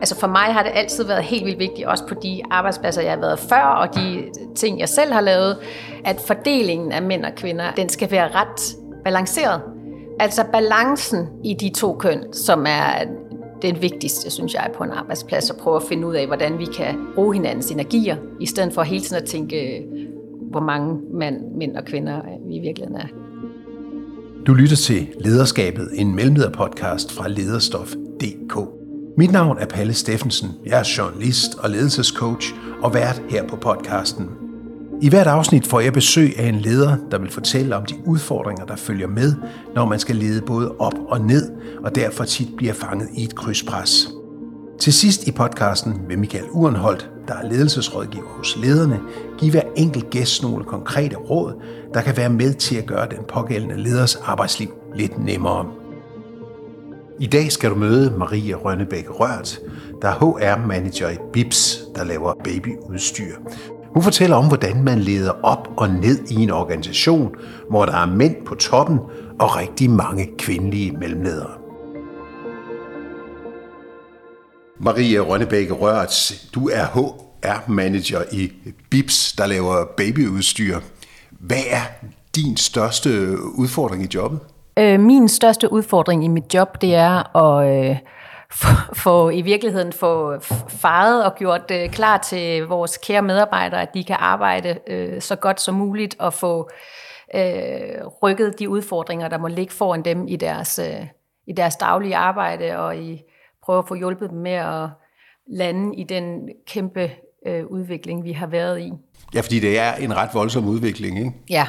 Altså for mig har det altid været helt vildt vigtigt, også på de arbejdspladser, jeg har været før, og de ting, jeg selv har lavet, at fordelingen af mænd og kvinder, den skal være ret balanceret. Altså balancen i de to køn, som er det vigtigste, synes jeg, på en arbejdsplads, at prøve at finde ud af, hvordan vi kan bruge hinandens energier, i stedet for hele tiden at tænke, hvor mange mænd, mænd og kvinder øh, vi i virkeligheden er. Du lytter til Lederskabet, en mellemlederpodcast fra lederstof.dk. Mit navn er Palle Steffensen. Jeg er journalist og ledelsescoach og vært her på podcasten. I hvert afsnit får jeg besøg af en leder, der vil fortælle om de udfordringer, der følger med, når man skal lede både op og ned, og derfor tit bliver fanget i et krydspres. Til sidst i podcasten vil Michael Urenholdt, der er ledelsesrådgiver hos lederne, give hver enkelt gæst nogle konkrete råd, der kan være med til at gøre den pågældende leders arbejdsliv lidt nemmere. I dag skal du møde Marie Rønnebæk Rørt, der er HR-manager i BIPS, der laver babyudstyr. Hun fortæller om, hvordan man leder op og ned i en organisation, hvor der er mænd på toppen og rigtig mange kvindelige mellemledere. Marie Rønnebæk Rørt, du er HR-manager i BIPS, der laver babyudstyr. Hvad er din største udfordring i jobbet? Øh, min største udfordring i mit job, det er at øh, få i virkeligheden få faret og gjort øh, klar til vores kære medarbejdere, at de kan arbejde øh, så godt som muligt og få øh, rykket de udfordringer, der må ligge foran dem i deres, øh, i deres daglige arbejde og i prøve at få hjulpet dem med at lande i den kæmpe øh, udvikling, vi har været i. Ja, fordi det er en ret voldsom udvikling, ikke? Ja,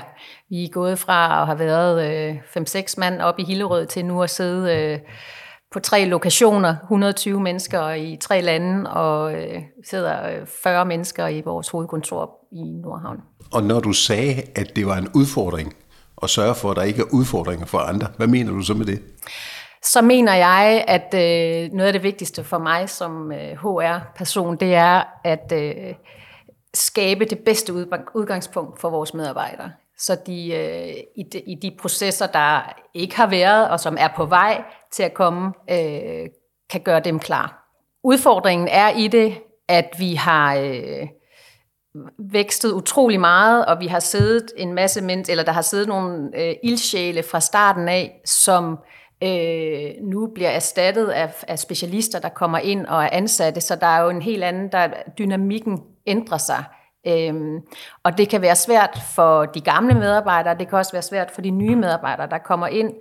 vi er gået fra at have været øh, 5-6 mand op i Hillerød til nu at sidde øh, på tre lokationer, 120 mennesker i tre lande, og øh, sidder 40 øh, mennesker i vores hovedkontor i Nordhavn. Og når du sagde, at det var en udfordring at sørge for, at der ikke er udfordringer for andre, hvad mener du så med det? Så mener jeg, at øh, noget af det vigtigste for mig som øh, HR-person, det er at øh, skabe det bedste udgangspunkt for vores medarbejdere. Så de, øh, i, de, i de processer, der ikke har været, og som er på vej til at komme, øh, kan gøre dem klar. Udfordringen er i det, at vi har øh, vækstet utrolig meget, og vi har siddet en masse mennesker, eller der har siddet nogle øh, ildsjæle fra starten af, som øh, Øh, nu bliver erstattet af, af specialister, der kommer ind og er ansatte, så der er jo en helt anden, der dynamikken ændrer sig. Øhm, og det kan være svært for de gamle medarbejdere, det kan også være svært for de nye medarbejdere, der kommer ind,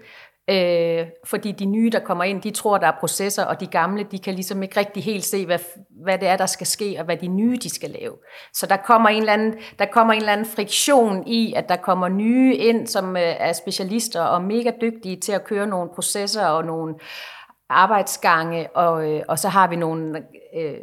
øh, fordi de nye, der kommer ind, de tror, der er processer, og de gamle, de kan ligesom ikke rigtig helt se, hvad, hvad det er, der skal ske, og hvad de nye, de skal lave. Så der kommer en eller anden, der kommer en eller anden friktion i, at der kommer nye ind, som øh, er specialister og mega dygtige til at køre nogle processer og nogle arbejdsgange, og, øh, og så har vi nogle øh,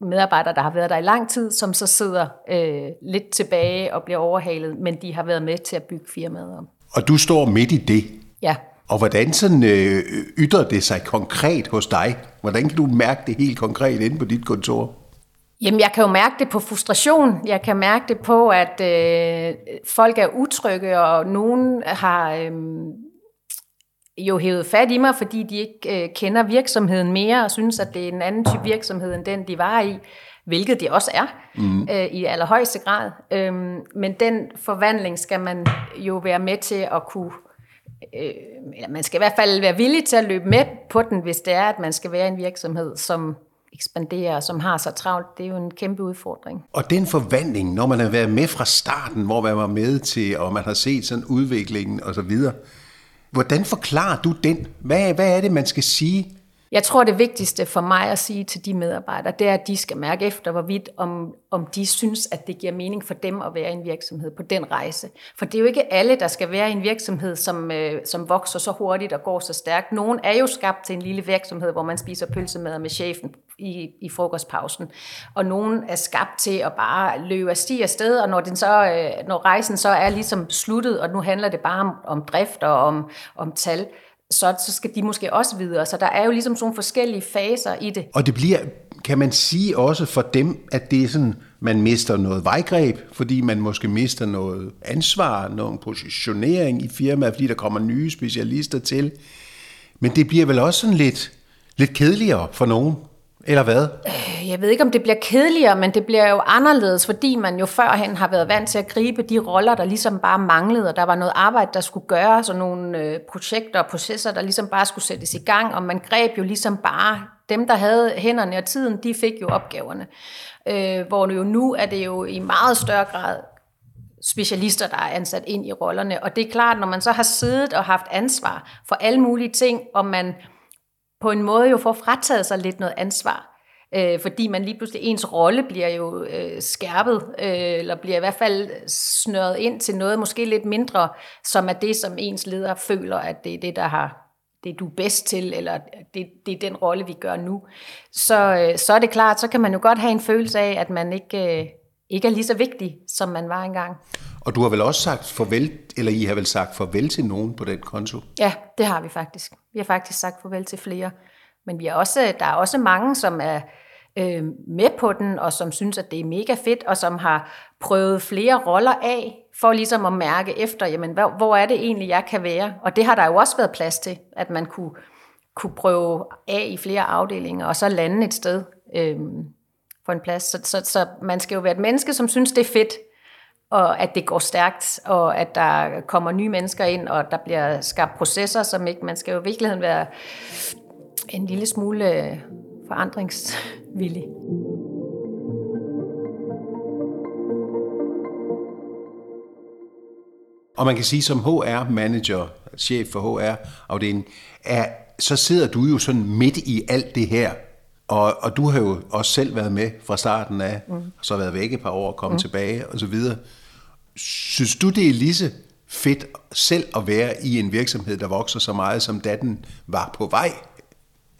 medarbejdere, der har været der i lang tid, som så sidder øh, lidt tilbage og bliver overhalet, men de har været med til at bygge firmaet om. Og du står midt i det? Ja. Og hvordan sådan, øh, ytrer det sig konkret hos dig? Hvordan kan du mærke det helt konkret inde på dit kontor? Jamen, jeg kan jo mærke det på frustration. Jeg kan mærke det på, at øh, folk er utrygge, og nogen har øh, jo hævet fat i mig, fordi de ikke øh, kender virksomheden mere, og synes, at det er en anden type virksomhed, end den, de var i, hvilket det også er mm. øh, i allerhøjeste grad. Øhm, men den forvandling skal man jo være med til at kunne øh, eller man skal i hvert fald være villig til at løbe med på den, hvis det er, at man skal være en virksomhed, som ekspanderer, som har så travlt. Det er jo en kæmpe udfordring. Og den forvandling, når man har været med fra starten, hvor man var med til, og man har set sådan udviklingen osv., Hvordan forklarer du den? Hvad, hvad er det, man skal sige? Jeg tror, det vigtigste for mig at sige til de medarbejdere, det er, at de skal mærke efter, hvorvidt om, om de synes, at det giver mening for dem at være i en virksomhed på den rejse. For det er jo ikke alle, der skal være i en virksomhed, som, øh, som vokser så hurtigt og går så stærkt. Nogen er jo skabt til en lille virksomhed, hvor man spiser pølsemad med chefen i, i frokostpausen. Og nogen er skabt til at bare løbe af sti afsted, og når, den så, øh, når rejsen så er ligesom sluttet, og nu handler det bare om, om drift og om, om tal, så, så skal de måske også videre. Så der er jo ligesom sådan nogle forskellige faser i det. Og det bliver, kan man sige også for dem, at det er sådan, man mister noget vejgreb, fordi man måske mister noget ansvar, noget positionering i firmaet, fordi der kommer nye specialister til. Men det bliver vel også sådan lidt, lidt kedeligere for nogen. Eller hvad? Øh, jeg ved ikke, om det bliver kedeligere, men det bliver jo anderledes, fordi man jo førhen har været vant til at gribe de roller, der ligesom bare manglede, og der var noget arbejde, der skulle gøres, og nogle øh, projekter og processer, der ligesom bare skulle sættes i gang, og man greb jo ligesom bare dem, der havde hænderne og tiden, de fik jo opgaverne. Øh, hvor jo nu er det jo i meget større grad specialister, der er ansat ind i rollerne. Og det er klart, når man så har siddet og haft ansvar for alle mulige ting, og man på en måde jo får frataget sig lidt noget ansvar, øh, fordi man lige pludselig, ens rolle bliver jo øh, skærpet, øh, eller bliver i hvert fald snøret ind til noget måske lidt mindre, som er det, som ens leder føler, at det er det, der har det du er bedst til, eller det, det er den rolle, vi gør nu, så, øh, så er det klart, så kan man jo godt have en følelse af, at man ikke, øh, ikke er lige så vigtig, som man var engang. Og du har vel også sagt farvel, eller I har vel sagt farvel til nogen på den konto? Ja, det har vi faktisk. Vi har faktisk sagt farvel til flere. Men vi er også, der er også mange, som er øh, med på den, og som synes, at det er mega fedt, og som har prøvet flere roller af, for ligesom at mærke efter, jamen, hvor, hvor er det egentlig, jeg kan være? Og det har der jo også været plads til, at man kunne, kunne prøve af i flere afdelinger, og så lande et sted øh, for en plads. Så, så, så man skal jo være et menneske, som synes, det er fedt, og at det går stærkt, og at der kommer nye mennesker ind, og der bliver skabt processer, som ikke, man skal jo i virkeligheden være en lille smule øh, forandringsvillig. Og man kan sige, som HR-manager, chef for HR-afdelingen, er, så sidder du jo sådan midt i alt det her. Og, og du har jo også selv været med fra starten af, mm. og så været væk et par år og kommet mm. tilbage og så videre. Synes du, det er lige så fedt selv at være i en virksomhed, der vokser så meget, som da den var på vej?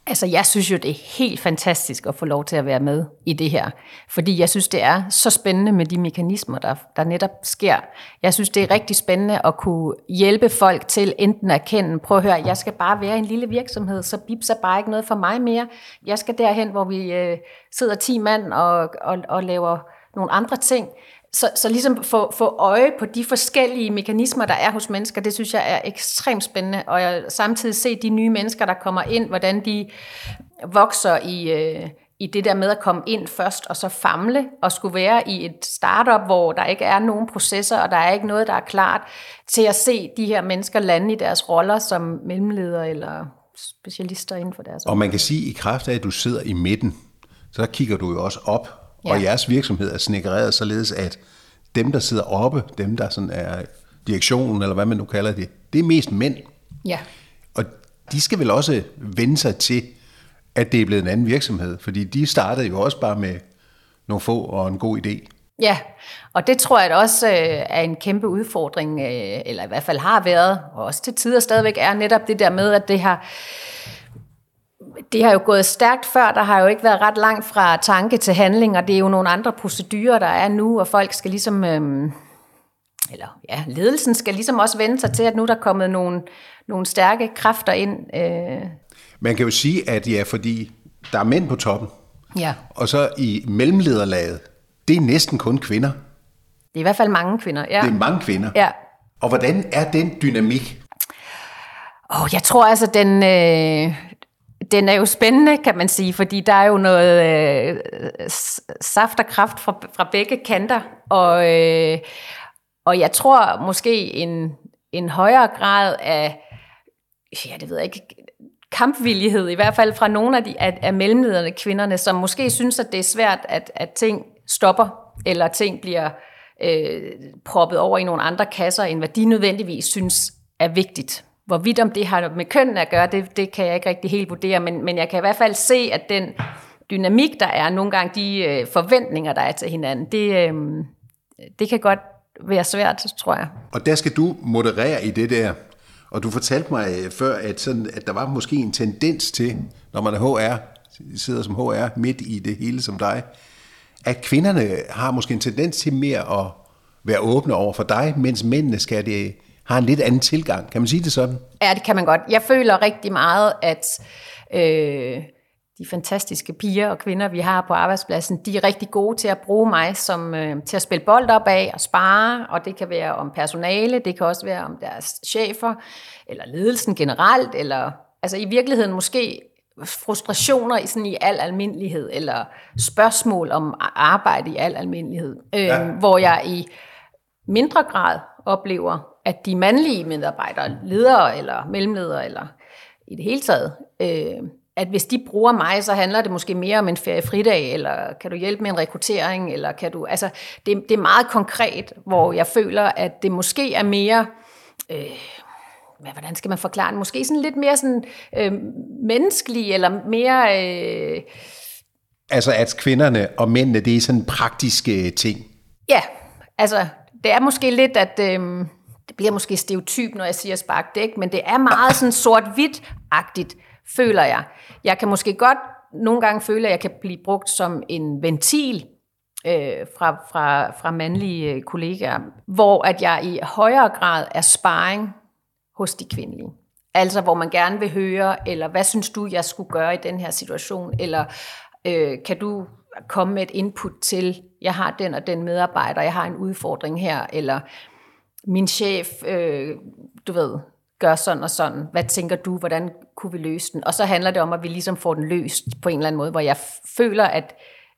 Altså, jeg synes jo, det er helt fantastisk at få lov til at være med i det her. Fordi jeg synes, det er så spændende med de mekanismer, der, der netop sker. Jeg synes, det er rigtig spændende at kunne hjælpe folk til enten at kende, prøv at høre, jeg skal bare være en lille virksomhed, så bips er bare ikke noget for mig mere. Jeg skal derhen, hvor vi øh, sidder 10 mand og, og, og laver nogle andre ting. Så, så ligesom få, få øje på de forskellige mekanismer, der er hos mennesker, det synes jeg er ekstremt spændende. Og jeg samtidig se de nye mennesker, der kommer ind, hvordan de vokser i, øh, i det der med at komme ind først, og så famle, og skulle være i et startup, hvor der ikke er nogen processer, og der er ikke noget, der er klart, til at se de her mennesker lande i deres roller som mellemledere eller specialister inden for deres Og man kan sige, at i kraft af, at du sidder i midten, så kigger du jo også op Ja. Og jeres virksomhed er snikkereret således, at dem, der sidder oppe, dem, der sådan er direktionen, eller hvad man nu kalder det, det er mest mænd. Ja. Og de skal vel også vende sig til, at det er blevet en anden virksomhed, fordi de startede jo også bare med nogle få og en god idé. Ja, og det tror jeg også øh, er en kæmpe udfordring, øh, eller i hvert fald har været, og også til tider stadigvæk er netop det der med, at det har det har jo gået stærkt før, der har jo ikke været ret langt fra tanke til handling, og det er jo nogle andre procedurer, der er nu, og folk skal ligesom, øhm, eller ja, ledelsen skal ligesom også vende sig til, at nu der er kommet nogle, nogle stærke kræfter ind. Øh. Man kan jo sige, at ja, fordi der er mænd på toppen, ja. og så i mellemlederlaget, det er næsten kun kvinder. Det er i hvert fald mange kvinder, ja. Det er mange kvinder. Ja. Og hvordan er den dynamik? Oh, jeg tror altså, den, øh, den er jo spændende, kan man sige, fordi der er jo noget øh, saft og kraft fra, fra begge kanter, og, øh, og jeg tror måske en, en højere grad af, ja, det ved jeg ikke, kampvillighed, i hvert fald fra nogle af, de, af, af mellemlederne kvinderne, som måske synes, at det er svært, at, at ting stopper, eller ting bliver øh, proppet over i nogle andre kasser, end hvad de nødvendigvis synes er vigtigt. Hvorvidt om det har med køn at gøre, det, det kan jeg ikke rigtig helt vurdere, men, men jeg kan i hvert fald se, at den dynamik, der er, nogle gange de øh, forventninger, der er til hinanden, det, øh, det kan godt være svært, tror jeg. Og der skal du moderere i det der. Og du fortalte mig øh, før, at, sådan, at der var måske en tendens til, når man er HR, sidder som HR midt i det hele som dig, at kvinderne har måske en tendens til mere at være åbne over for dig, mens mændene skal det har en lidt anden tilgang. Kan man sige det sådan? Ja, det kan man godt. Jeg føler rigtig meget, at øh, de fantastiske piger og kvinder, vi har på arbejdspladsen, de er rigtig gode til at bruge mig som, øh, til at spille bold op af og spare, og det kan være om personale, det kan også være om deres chefer, eller ledelsen generelt, eller altså i virkeligheden måske frustrationer i, sådan i al almindelighed, eller spørgsmål om arbejde i al almindelighed, øh, ja. hvor jeg i mindre grad oplever, at de mandlige medarbejdere, ledere eller mellemledere, eller i det hele taget, øh, at hvis de bruger mig, så handler det måske mere om en feriefridag, eller kan du hjælpe med en rekruttering, eller kan du, altså det, det er meget konkret, hvor jeg føler, at det måske er mere, øh, hvad, hvordan skal man forklare det, måske sådan lidt mere sådan øh, menneskelig, eller mere... Øh, altså at kvinderne og mændene, det er sådan praktiske ting? Ja, altså det er måske lidt, at... Øh, det bliver måske stereotyp, når jeg siger sparkdæk, men det er meget sådan sort-hvidt-agtigt, føler jeg. Jeg kan måske godt nogle gange føle, at jeg kan blive brugt som en ventil øh, fra, fra, fra mandlige øh, kollegaer, hvor at jeg i højere grad er sparring hos de kvindelige. Altså hvor man gerne vil høre, eller hvad synes du, jeg skulle gøre i den her situation, eller øh, kan du komme med et input til, jeg har den og den medarbejder, jeg har en udfordring her, eller min chef, øh, du ved, gør sådan og sådan. Hvad tænker du, hvordan kunne vi løse den? Og så handler det om, at vi ligesom får den løst på en eller anden måde, hvor jeg føler, at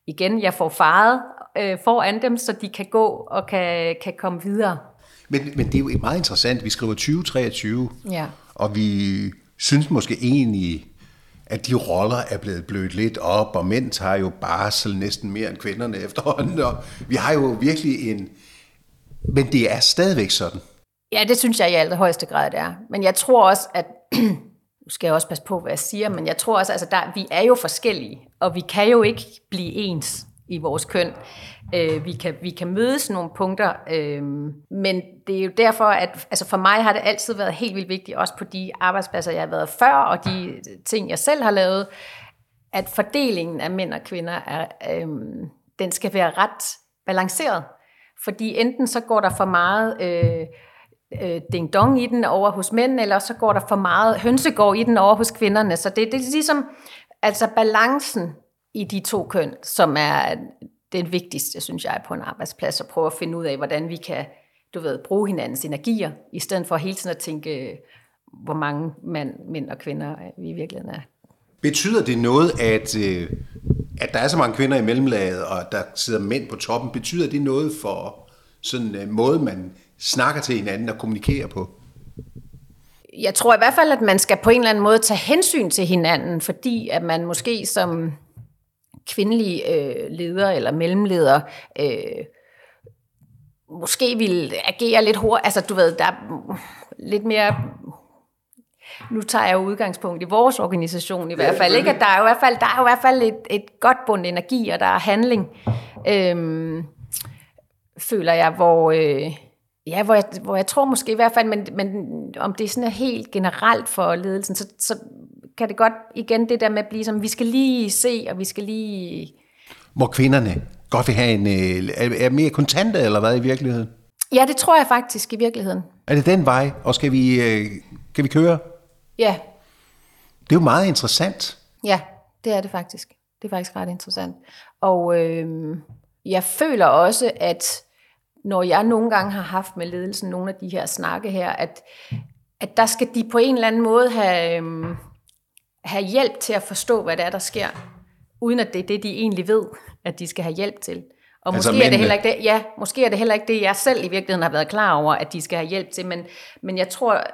igen, jeg får faret øh, foran dem, så de kan gå og kan, kan komme videre. Men, men det er jo meget interessant. Vi skriver 2023, ja. og vi synes måske egentlig, at de roller er blevet blødt lidt op, og mænd tager jo barsel næsten mere end kvinderne efterhånden, og vi har jo virkelig en... Men det er stadigvæk sådan. Ja, det synes jeg i allerhøjeste grad, det er. Men jeg tror også, at nu skal jeg også passe på, hvad jeg siger, men jeg tror også, altså der, vi er jo forskellige, og vi kan jo ikke blive ens i vores køn. Øh, vi, kan, vi kan mødes nogle punkter, øh, men det er jo derfor, at altså for mig har det altid været helt vildt vigtigt, også på de arbejdspladser, jeg har været før, og de ting, jeg selv har lavet, at fordelingen af mænd og kvinder, er, øh, den skal være ret balanceret. Fordi enten så går der for meget... Øh, øh, ding-dong i den over hos mænd, eller så går der for meget hønsegård i den over hos kvinderne. Så det, det er ligesom altså balancen i de to køn, som er det vigtigste, synes jeg, på en arbejdsplads, at prøve at finde ud af, hvordan vi kan du ved, bruge hinandens energier, i stedet for hele tiden at tænke, øh, hvor mange mænd, mænd og kvinder øh, vi i virkeligheden er. Betyder det noget, at, øh, at der er så mange kvinder i mellemlaget, og der sidder mænd på toppen? Betyder det noget for sådan øh, en måde, man snakker til hinanden og kommunikerer på? Jeg tror i hvert fald, at man skal på en eller anden måde tage hensyn til hinanden, fordi at man måske som kvindelig øh, leder eller mellemleder øh, måske vil agere lidt hurtigt. Altså du ved, der er lidt mere nu tager jeg jo udgangspunkt i vores organisation i hvert fald, ikke? At der er jo i hvert fald, der er jo i hvert fald et, et godt bund energi, og der er handling, øhm, føler jeg, hvor, øh, Ja, hvor jeg, hvor jeg tror måske i hvert fald, men, men om det er sådan helt generelt for ledelsen, så, så kan det godt igen det der med at blive som, vi skal lige se, og vi skal lige... Hvor kvinderne godt vil have en, øh, er mere kontante, eller hvad i virkeligheden? Ja, det tror jeg faktisk i virkeligheden. Er det den vej, og skal vi, øh, kan vi køre? Ja. Det er jo meget interessant. Ja, det er det faktisk. Det er faktisk ret interessant. Og øh, jeg føler også, at når jeg nogle gange har haft med ledelsen nogle af de her snakke her, at, at der skal de på en eller anden måde have, øhm, have hjælp til at forstå, hvad det er, der sker, uden at det er det, de egentlig ved, at de skal have hjælp til. Og altså måske er det heller ikke det, ja, måske er det heller ikke det, jeg selv i virkeligheden har været klar over, at de skal have hjælp til, men, men jeg tror,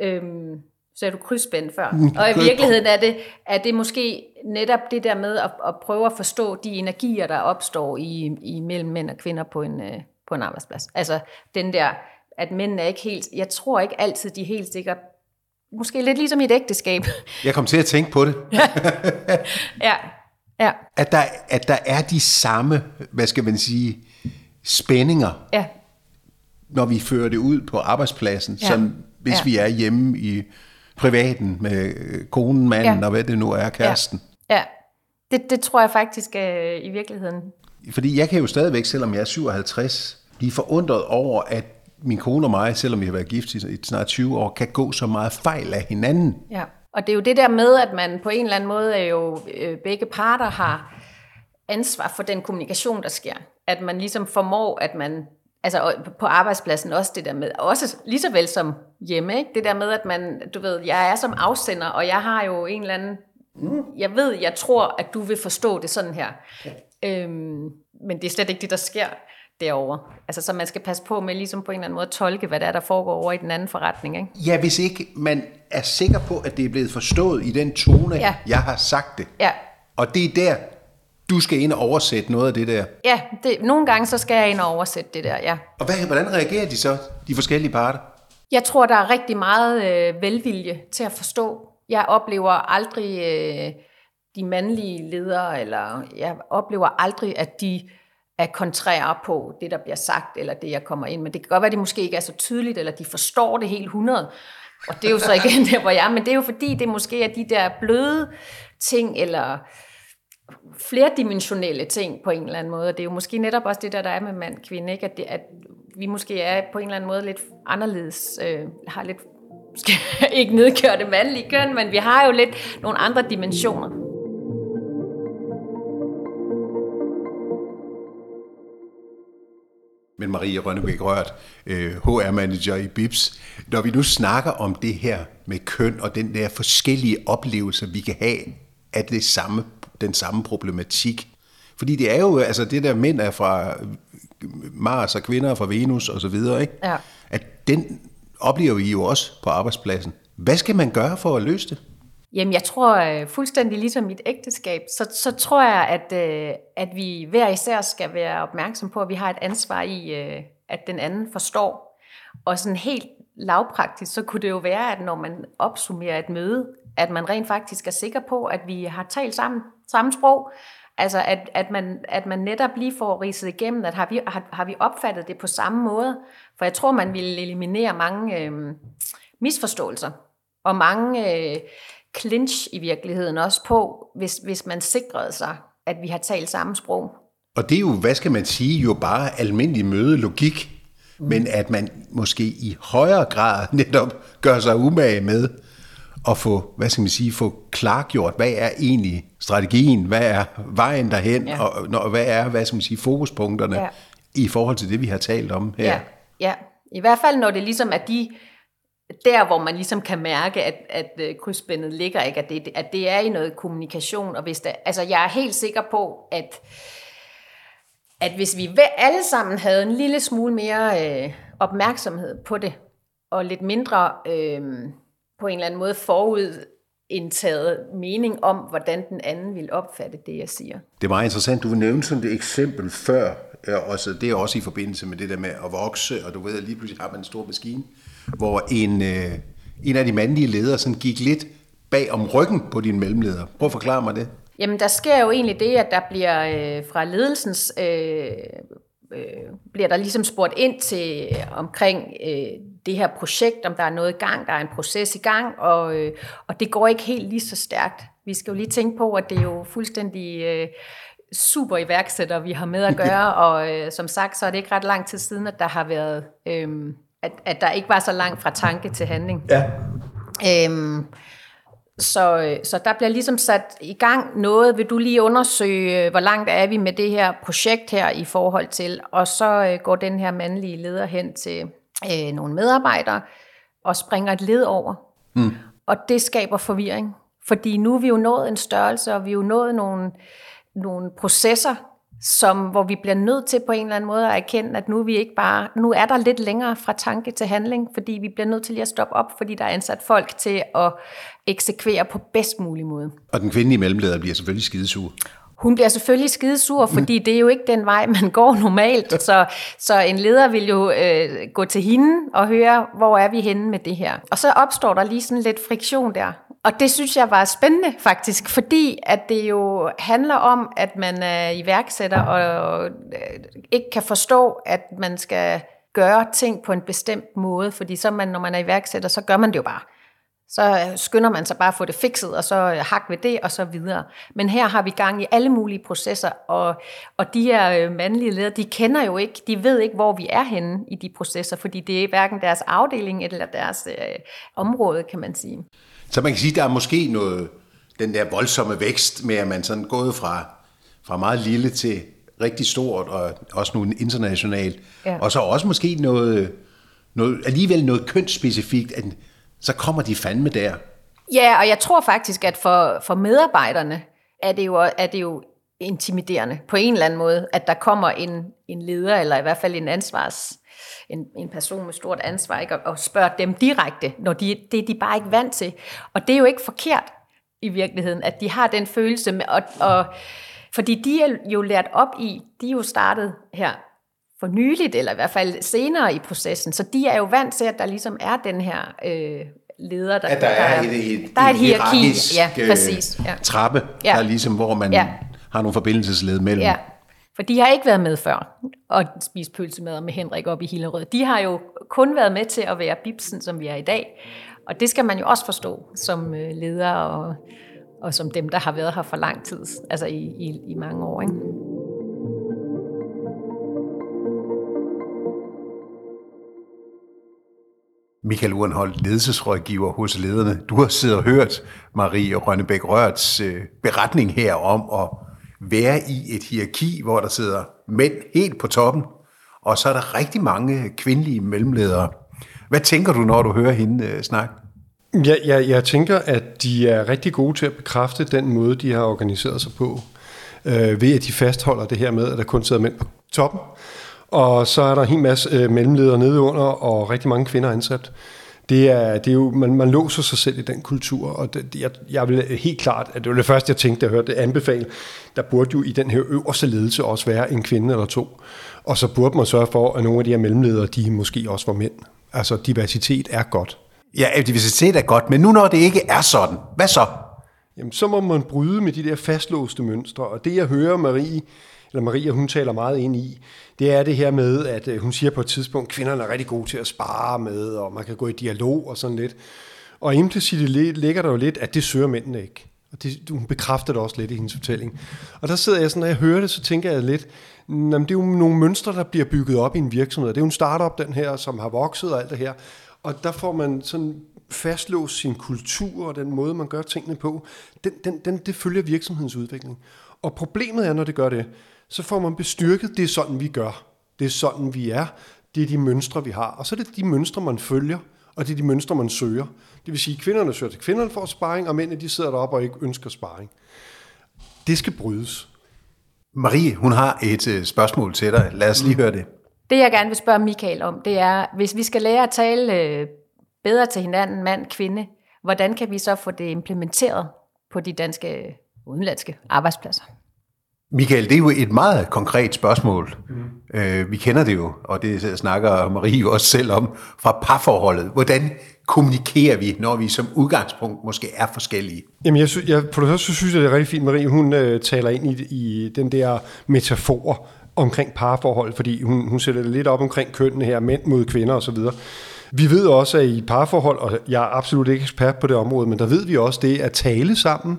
øhm, så er du krydsspændt før. Mm, og i virkeligheden er det, er det måske netop det der med at, at prøve at forstå de energier, der opstår i, i mellem mænd og kvinder på en, øh, på en arbejdsplads. Altså den der, at mændene er ikke helt, jeg tror ikke altid, de er helt sikkert, måske lidt ligesom i et ægteskab. Jeg kom til at tænke på det. ja, ja. At, der, at der er de samme, hvad skal man sige, spændinger, ja. når vi fører det ud på arbejdspladsen, ja. som hvis ja. vi er hjemme i privaten med konen, manden ja. og hvad det nu er, kæresten. Ja, ja. Det, det tror jeg faktisk er i virkeligheden fordi jeg kan jo stadigvæk, selvom jeg er 57, blive forundret over, at min kone og mig, selvom vi har været gift i snart 20 år, kan gå så meget fejl af hinanden. Ja, og det er jo det der med, at man på en eller anden måde er jo øh, begge parter har ansvar for den kommunikation, der sker. At man ligesom formår, at man altså på arbejdspladsen også det der med, også lige så vel som hjemme, ikke? det der med, at man, du ved, jeg er som afsender, og jeg har jo en eller anden Mm. Jeg ved, jeg tror, at du vil forstå det sådan her. Ja. Øhm, men det er slet ikke det, der sker derovre. Altså, så man skal passe på med ligesom på en eller anden måde at tolke, hvad der er, der foregår over i den anden forretning. Ikke? Ja, hvis ikke man er sikker på, at det er blevet forstået i den tone, ja. jeg har sagt det. Ja. Og det er der, du skal ind og oversætte noget af det der. Ja, det, nogle gange så skal jeg ind og oversætte det der, ja. Og hvad, hvordan reagerer de så, de forskellige parter? Jeg tror, der er rigtig meget øh, velvilje til at forstå. Jeg oplever aldrig øh, de mandlige ledere, eller jeg oplever aldrig, at de er kontrære på det, der bliver sagt, eller det, jeg kommer ind med. Det kan godt være, at det måske ikke er så tydeligt, eller de forstår det helt 100. Og det er jo så igen der, hvor jeg er, men det er jo fordi, det måske er de der bløde ting, eller flerdimensionelle ting på en eller anden måde. Og det er jo måske netop også det der, der er med mand kvinde, ikke? At, det, at vi måske er på en eller anden måde lidt anderledes, øh, har lidt, skal ikke nedkøre det mandlige køn, men vi har jo lidt nogle andre dimensioner. Men Marie Rønnebæk Rørt, øh, HR-manager i BIPS, når vi nu snakker om det her med køn og den der forskellige oplevelser, vi kan have af det samme, den samme problematik. Fordi det er jo, altså det der mænd er fra Mars og kvinder fra Venus og så videre, ikke? Ja. At den oplever vi jo også på arbejdspladsen. Hvad skal man gøre for at løse det? Jamen, jeg tror øh, fuldstændig ligesom mit ægteskab, så, så tror jeg, at, øh, at vi hver især skal være opmærksom på, at vi har et ansvar i, øh, at den anden forstår. Og sådan helt lavpraktisk, så kunne det jo være, at når man opsummerer et møde, at man rent faktisk er sikker på, at vi har talt sammen, samme sprog. Altså, at, at, man, at man netop lige får ridset igennem, at har vi, har, har vi opfattet det på samme måde? For jeg tror, man vil eliminere mange øh, misforståelser og mange... Øh, clinch i virkeligheden også på, hvis, hvis man sikrede sig, at vi har talt samme sprog. Og det er jo, hvad skal man sige, jo bare almindelig mødelogik, mm. men at man måske i højere grad netop gør sig umage med at få, hvad skal man sige, få klargjort, hvad er egentlig strategien, hvad er vejen derhen, ja. og hvad er, hvad skal man sige, fokuspunkterne ja. i forhold til det, vi har talt om her. Ja, ja. i hvert fald når det ligesom er de der, hvor man ligesom kan mærke, at, at øh, krydsspændet ligger, ikke? At, det, at det er i noget kommunikation. Og hvis det, altså jeg er helt sikker på, at, at hvis vi alle sammen havde en lille smule mere øh, opmærksomhed på det, og lidt mindre øh, på en eller anden måde forud indtaget mening om, hvordan den anden vil opfatte det, jeg siger. Det er meget interessant. Du nævnte sådan et eksempel før, også, det er også i forbindelse med det der med at vokse, og du ved, at lige pludselig har man en stor maskine, hvor en, øh, en af de mandlige ledere sådan gik lidt bag om ryggen på din mellemleder. Prøv at forklare mig det. Jamen, der sker jo egentlig det, at der bliver øh, fra ledelsens... Øh, øh, bliver der ligesom spurgt ind til øh, omkring øh, det her projekt, om der er noget i gang, der er en proces i gang, og, øh, og det går ikke helt lige så stærkt. Vi skal jo lige tænke på, at det er jo fuldstændig øh, super iværksætter, vi har med at gøre, og øh, som sagt, så er det ikke ret lang tid siden, at der har været... Øh, at, at der ikke var så langt fra tanke til handling. Ja. Øhm, så, så der bliver ligesom sat i gang noget. Vil du lige undersøge, hvor langt er vi med det her projekt her i forhold til? Og så øh, går den her mandlige leder hen til øh, nogle medarbejdere og springer et led over. Mm. Og det skaber forvirring. Fordi nu er vi jo nået en størrelse, og vi er jo nået nogle, nogle processer, som, hvor vi bliver nødt til på en eller anden måde at erkende, at nu er vi ikke bare, nu er der lidt længere fra tanke til handling, fordi vi bliver nødt til lige at stoppe op, fordi der er ansat folk til at eksekvere på bedst mulig måde. Og den kvindelige mellemleder bliver selvfølgelig skidesur. Hun bliver selvfølgelig skidesur, fordi det er jo ikke den vej, man går normalt. Så, så en leder vil jo øh, gå til hende og høre, hvor er vi henne med det her. Og så opstår der lige sådan lidt friktion der. Og det synes jeg var spændende faktisk, fordi at det jo handler om, at man er iværksætter og øh, ikke kan forstå, at man skal gøre ting på en bestemt måde, fordi så man, når man er iværksætter, så gør man det jo bare. Så skynder man sig bare at få det fikset, og så hak ved det, og så videre. Men her har vi gang i alle mulige processer, og, og de her øh, mandlige ledere, de kender jo ikke, de ved ikke, hvor vi er henne i de processer, fordi det er hverken deres afdeling eller deres øh, område, kan man sige. Så man kan sige, der er måske noget, den der voldsomme vækst med, at man sådan gået fra, fra meget lille til rigtig stort, og også nu internationalt. Ja. Og så også måske noget, noget, alligevel noget kønsspecifikt, at så kommer de fandme der. Ja, og jeg tror faktisk, at for, for medarbejderne er det, jo, er det jo intimiderende på en eller anden måde, at der kommer en, en leder, eller i hvert fald en ansvars, en, en person med stort ansvar, ikke? Og, og spørger dem direkte, når de, det er de bare ikke vant til. Og det er jo ikke forkert i virkeligheden, at de har den følelse, med, og, og, fordi de er jo lært op i, de er jo startet her for nyligt, eller i hvert fald senere i processen, så de er jo vant til, at der ligesom er den her øh, leder, der, at der, der er et, et, der er et hierarki, ja, præcis. Ja. trappe, ja. der ligesom, hvor man ja. har nogle forbindelsesled mellem. Ja. For de har ikke været med før og spise pølsemad med Henrik op i Hillerød. De har jo kun været med til at være bibsen, som vi er i dag. Og det skal man jo også forstå som øh, leder og, og som dem, der har været her for lang tid, altså i, i, i mange år. Ikke? Michael Urenhold, ledelsesrådgiver hos lederne. Du har siddet og hørt Marie Rønnebæk Rørts øh, beretning her om at være i et hierarki, hvor der sidder mænd helt på toppen, og så er der rigtig mange kvindelige mellemledere. Hvad tænker du, når du hører hende øh, snakke? Ja, jeg, jeg tænker, at de er rigtig gode til at bekræfte den måde, de har organiseret sig på, øh, ved at de fastholder det her med, at der kun sidder mænd på toppen, og så er der en hel masse øh, mellemledere nede under, og rigtig mange kvinder ansat. Det er, det er jo, man, man låser sig selv i den kultur, og det, jeg, jeg vil helt klart, at det var det første, jeg tænkte, da jeg hørte det anbefale, der burde jo i den her øverste ledelse også være en kvinde eller to. Og så burde man sørge for, at nogle af de her mellemledere, de måske også var mænd. Altså diversitet er godt. Ja, diversitet er godt, men nu når det ikke er sådan, hvad så? Jamen, så må man bryde med de der fastlåste mønstre, og det jeg hører Marie, eller Maria, hun taler meget ind i, det er det her med, at øh, hun siger på et tidspunkt, at kvinderne er rigtig gode til at spare med, og man kan gå i dialog og sådan lidt. Og implicit ligger der jo lidt, at det søger mændene ikke. Og det, hun bekræfter det også lidt i hendes fortælling. Og der sidder jeg sådan, når jeg hører det, så tænker jeg lidt, jamen, det er jo nogle mønstre, der bliver bygget op i en virksomhed. Det er jo en startup, den her, som har vokset og alt det her. Og der får man sådan fastlåst sin kultur og den måde, man gør tingene på. Den, den, den, det følger virksomhedens udvikling. Og problemet er, når det gør det, så får man bestyrket, det er sådan, vi gør. Det er sådan, vi er. Det er de mønstre, vi har. Og så er det de mønstre, man følger, og det er de mønstre, man søger. Det vil sige, at kvinderne søger til kvinderne for sparring, og mændene de sidder deroppe og ikke ønsker sparring. Det skal brydes. Marie, hun har et øh, spørgsmål til dig. Lad os lige høre det. Det, jeg gerne vil spørge Michael om, det er, hvis vi skal lære at tale øh, bedre til hinanden, mand, kvinde, hvordan kan vi så få det implementeret på de danske udenlandske arbejdspladser? Michael, det er jo et meget konkret spørgsmål. Mm. Øh, vi kender det jo, og det snakker Marie også selv om, fra parforholdet. Hvordan kommunikerer vi, når vi som udgangspunkt måske er forskellige? Jamen, jeg, synes, jeg, på det første synes jeg, det er rigtig fint, Marie, hun øh, taler ind i, i den der metafor omkring parforhold, fordi hun, hun sætter det lidt op omkring kønnene her, mænd mod kvinder osv. Vi ved også, at i parforhold, og jeg er absolut ikke ekspert på det område, men der ved vi også det at tale sammen,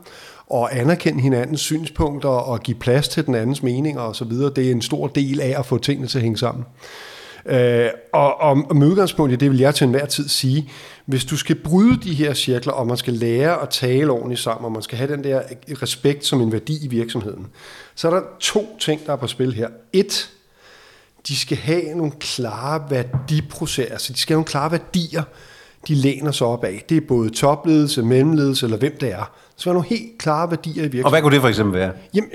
og anerkende hinandens synspunkter og give plads til den andens meninger osv., det er en stor del af at få tingene til at hænge sammen. Øh, og, og med udgangspunkt i det vil jeg til enhver tid sige, hvis du skal bryde de her cirkler, og man skal lære at tale ordentligt sammen, og man skal have den der respekt som en værdi i virksomheden, så er der to ting, der er på spil her. Et, de skal have nogle klare værdiprocesser, altså de skal have nogle klare værdier, de læner sig op af. Det er både topledelse, mellemledelse eller hvem det er. Så er nogle helt klare værdier i virksomheden. Og hvad kunne det for eksempel være? Jamen,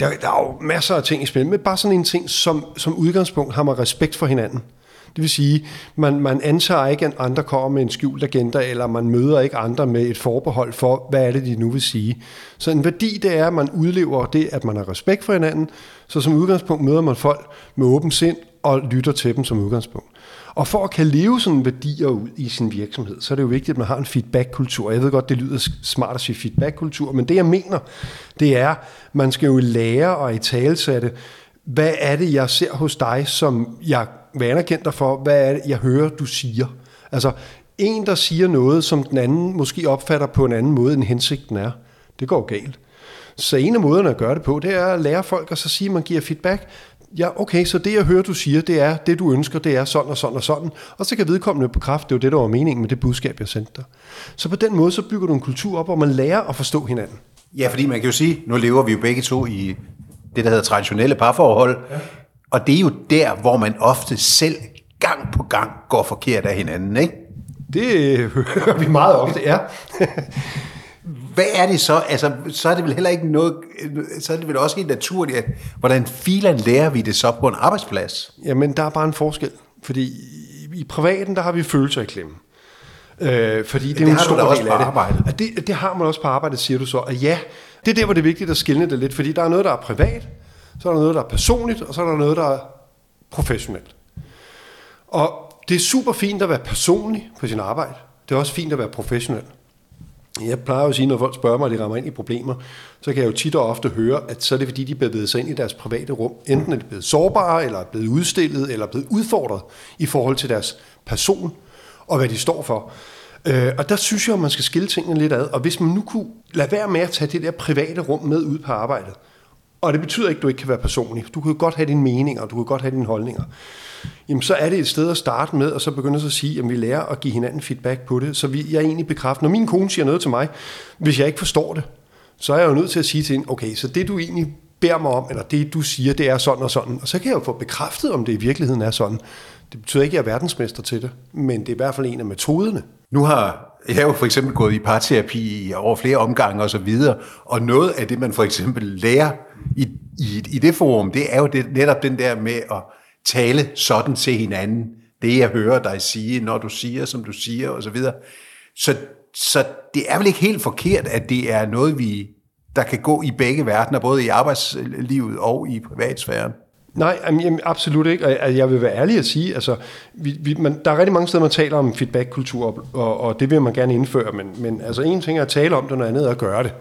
der, der er jo masser af ting i spil, men bare sådan en ting, som, som udgangspunkt har man respekt for hinanden. Det vil sige, man, man antager ikke, at andre kommer med en skjult agenda, eller man møder ikke andre med et forbehold for, hvad er det, de nu vil sige. Så en værdi, det er, at man udlever det, at man har respekt for hinanden, så som udgangspunkt møder man folk med åben sind og lytter til dem som udgangspunkt. Og for at kan leve sådan værdier ud i sin virksomhed, så er det jo vigtigt, at man har en feedback-kultur. Jeg ved godt, det lyder smart at sige feedback-kultur, men det jeg mener, det er, man skal jo lære og i talsætte, hvad er det, jeg ser hos dig, som jeg vil anerkende dig for? Hvad er det, jeg hører, du siger? Altså, en, der siger noget, som den anden måske opfatter på en anden måde, end hensigten er, det går galt. Så en af måderne at gøre det på, det er at lære folk at så sige, at man giver feedback ja, okay, så det jeg hører, du siger, det er, det du ønsker, det er sådan og sådan og sådan. Og så kan vedkommende bekræfte, det var det, der var meningen med det budskab, jeg sendte dig. Så på den måde, så bygger du en kultur op, hvor man lærer at forstå hinanden. Ja, fordi man kan jo sige, nu lever vi jo begge to i det, der hedder traditionelle parforhold. Ja. Og det er jo der, hvor man ofte selv gang på gang går forkert af hinanden, ikke? Det hører vi meget ofte, ja. Hvad er det så? Altså, så er det vel heller ikke noget, så er det vel også helt naturligt, at hvordan filen lærer vi det så på en arbejdsplads? Jamen, der er bare en forskel, fordi i privaten, der har vi følelser i klemme. Øh, fordi det, det er en har stor del af det. arbejdet. Og det. Det har man også på arbejdet, siger du så. Og ja, det er der, hvor det er vigtigt at skille det lidt, fordi der er noget, der er privat, så er der noget, der er personligt, og så er der noget, der er professionelt. Og det er super fint at være personlig på sin arbejde. Det er også fint at være professionel. Jeg plejer jo at sige, når folk spørger mig, at de rammer ind i problemer, så kan jeg jo tit og ofte høre, at så er det fordi, de er blevet sig ind i deres private rum. Enten er de blevet sårbare, eller er blevet udstillet, eller er blevet udfordret i forhold til deres person og hvad de står for. Øh, og der synes jeg, at man skal skille tingene lidt ad. Og hvis man nu kunne lade være med at tage det der private rum med ud på arbejdet, og det betyder ikke, at du ikke kan være personlig. Du kan jo godt have dine meninger, du kan godt have dine holdninger. Jamen, så er det et sted at starte med, og så begynde så at sige, at vi lærer at give hinanden feedback på det. Så vi, jeg er egentlig bekræfter, når min kone siger noget til mig, hvis jeg ikke forstår det, så er jeg jo nødt til at sige til hende, okay, så det du egentlig beder mig om, eller det du siger, det er sådan og sådan. Og så kan jeg jo få bekræftet, om det i virkeligheden er sådan. Det betyder ikke, at jeg er verdensmester til det, men det er i hvert fald en af metoderne. Nu har jeg jo for eksempel gået i parterapi over flere omgange og så videre, og noget af det, man for eksempel lærer i, i, i det forum, det er jo det, netop den der med at tale sådan til hinanden. Det jeg hører dig sige, når du siger, som du siger, og så videre. Så, så det er vel ikke helt forkert, at det er noget, vi, der kan gå i begge verdener, både i arbejdslivet og i privatsfæren. Nej, jamen, absolut ikke. Og altså, jeg vil være ærlig at sige, altså, vi, vi, man, der er rigtig mange steder, man taler om feedback-kultur, og, og det vil man gerne indføre, men, men altså, en ting er at tale om det, noget andet er at gøre det.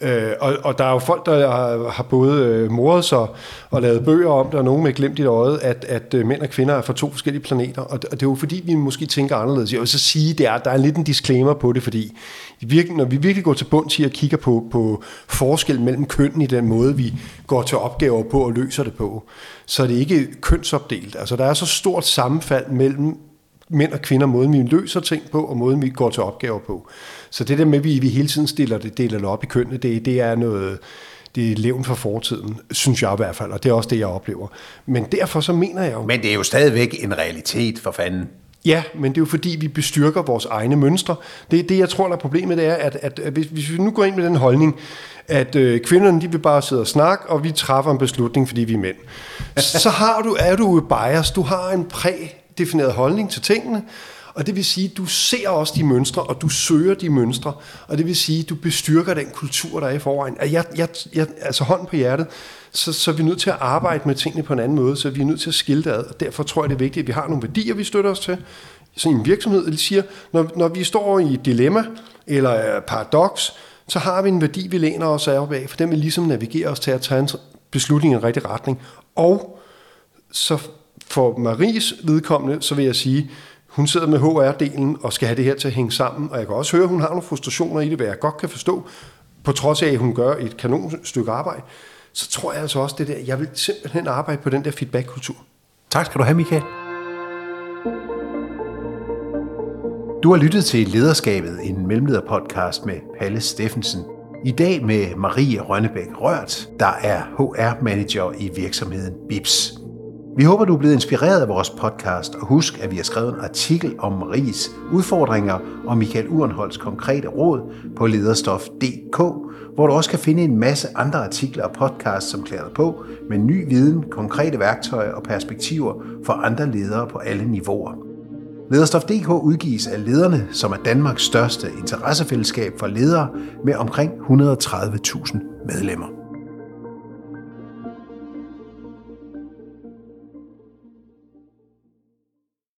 Øh, og, og der er jo folk, der har, har både øh, moret sig og lavet bøger om det, og nogen med glemt i øjet, at, at øh, mænd og kvinder er fra to forskellige planeter. Og, og det er jo fordi, vi måske tænker anderledes. Jeg vil så sige, at der, der er lidt en disclaimer på det, fordi virkelig, når vi virkelig går til bunds i og kigger på, på forskel mellem kønnen i den måde, vi går til opgaver på og løser det på, så er det ikke kønsopdelt. Altså, der er så stort sammenfald mellem mænd og kvinder, måden vi løser ting på, og måden vi går til opgaver på. Så det der med, at vi, vi hele tiden stiller det, deler det op i kønnene, det, det er noget, det er levn for fortiden, synes jeg i hvert fald, og det er også det, jeg oplever. Men derfor så mener jeg jo... Men det er jo stadigvæk en realitet, for fanden. Ja, men det er jo fordi, vi bestyrker vores egne mønstre. Det, det jeg tror, der er problemet, det er, at, at, at hvis, hvis vi nu går ind med den holdning, at øh, kvinderne de vil bare sidde og snakke, og vi træffer en beslutning, fordi vi er mænd, så har du, er du bias. Du har en prædefineret holdning til tingene, og det vil sige, du ser også de mønstre, og du søger de mønstre, og det vil sige, du bestyrker den kultur, der er i forvejen. Jeg, jeg, jeg, altså hånd på hjertet, så, så er vi nødt til at arbejde med tingene på en anden måde, så vi er nødt til at skille det ad, og derfor tror jeg, det er vigtigt, at vi har nogle værdier, vi støtter os til, så en virksomhed, det siger, når, når vi står i et dilemma, eller paradoks, så har vi en værdi, vi læner os af, for den vil ligesom navigere os til at tage en beslutning i en rigtig retning. Og så for Maries vedkommende, så vil jeg sige, hun sidder med HR-delen og skal have det her til at hænge sammen, og jeg kan også høre, at hun har nogle frustrationer i det, hvad jeg godt kan forstå, på trods af, at hun gør et kanon stykke arbejde, så tror jeg altså også det der, jeg vil simpelthen arbejde på den der feedback-kultur. Tak skal du have, Michael. Du har lyttet til Lederskabet, en mellemlederpodcast med Palle Steffensen. I dag med Marie Rønnebæk Rørt, der er HR-manager i virksomheden BIPS. Vi håber, du er blevet inspireret af vores podcast, og husk, at vi har skrevet en artikel om Maries udfordringer og Michael Urenholds konkrete råd på lederstof.dk, hvor du også kan finde en masse andre artikler og podcasts, som klæder på med ny viden, konkrete værktøjer og perspektiver for andre ledere på alle niveauer. Lederstof.dk udgives af lederne, som er Danmarks største interessefællesskab for ledere med omkring 130.000 medlemmer.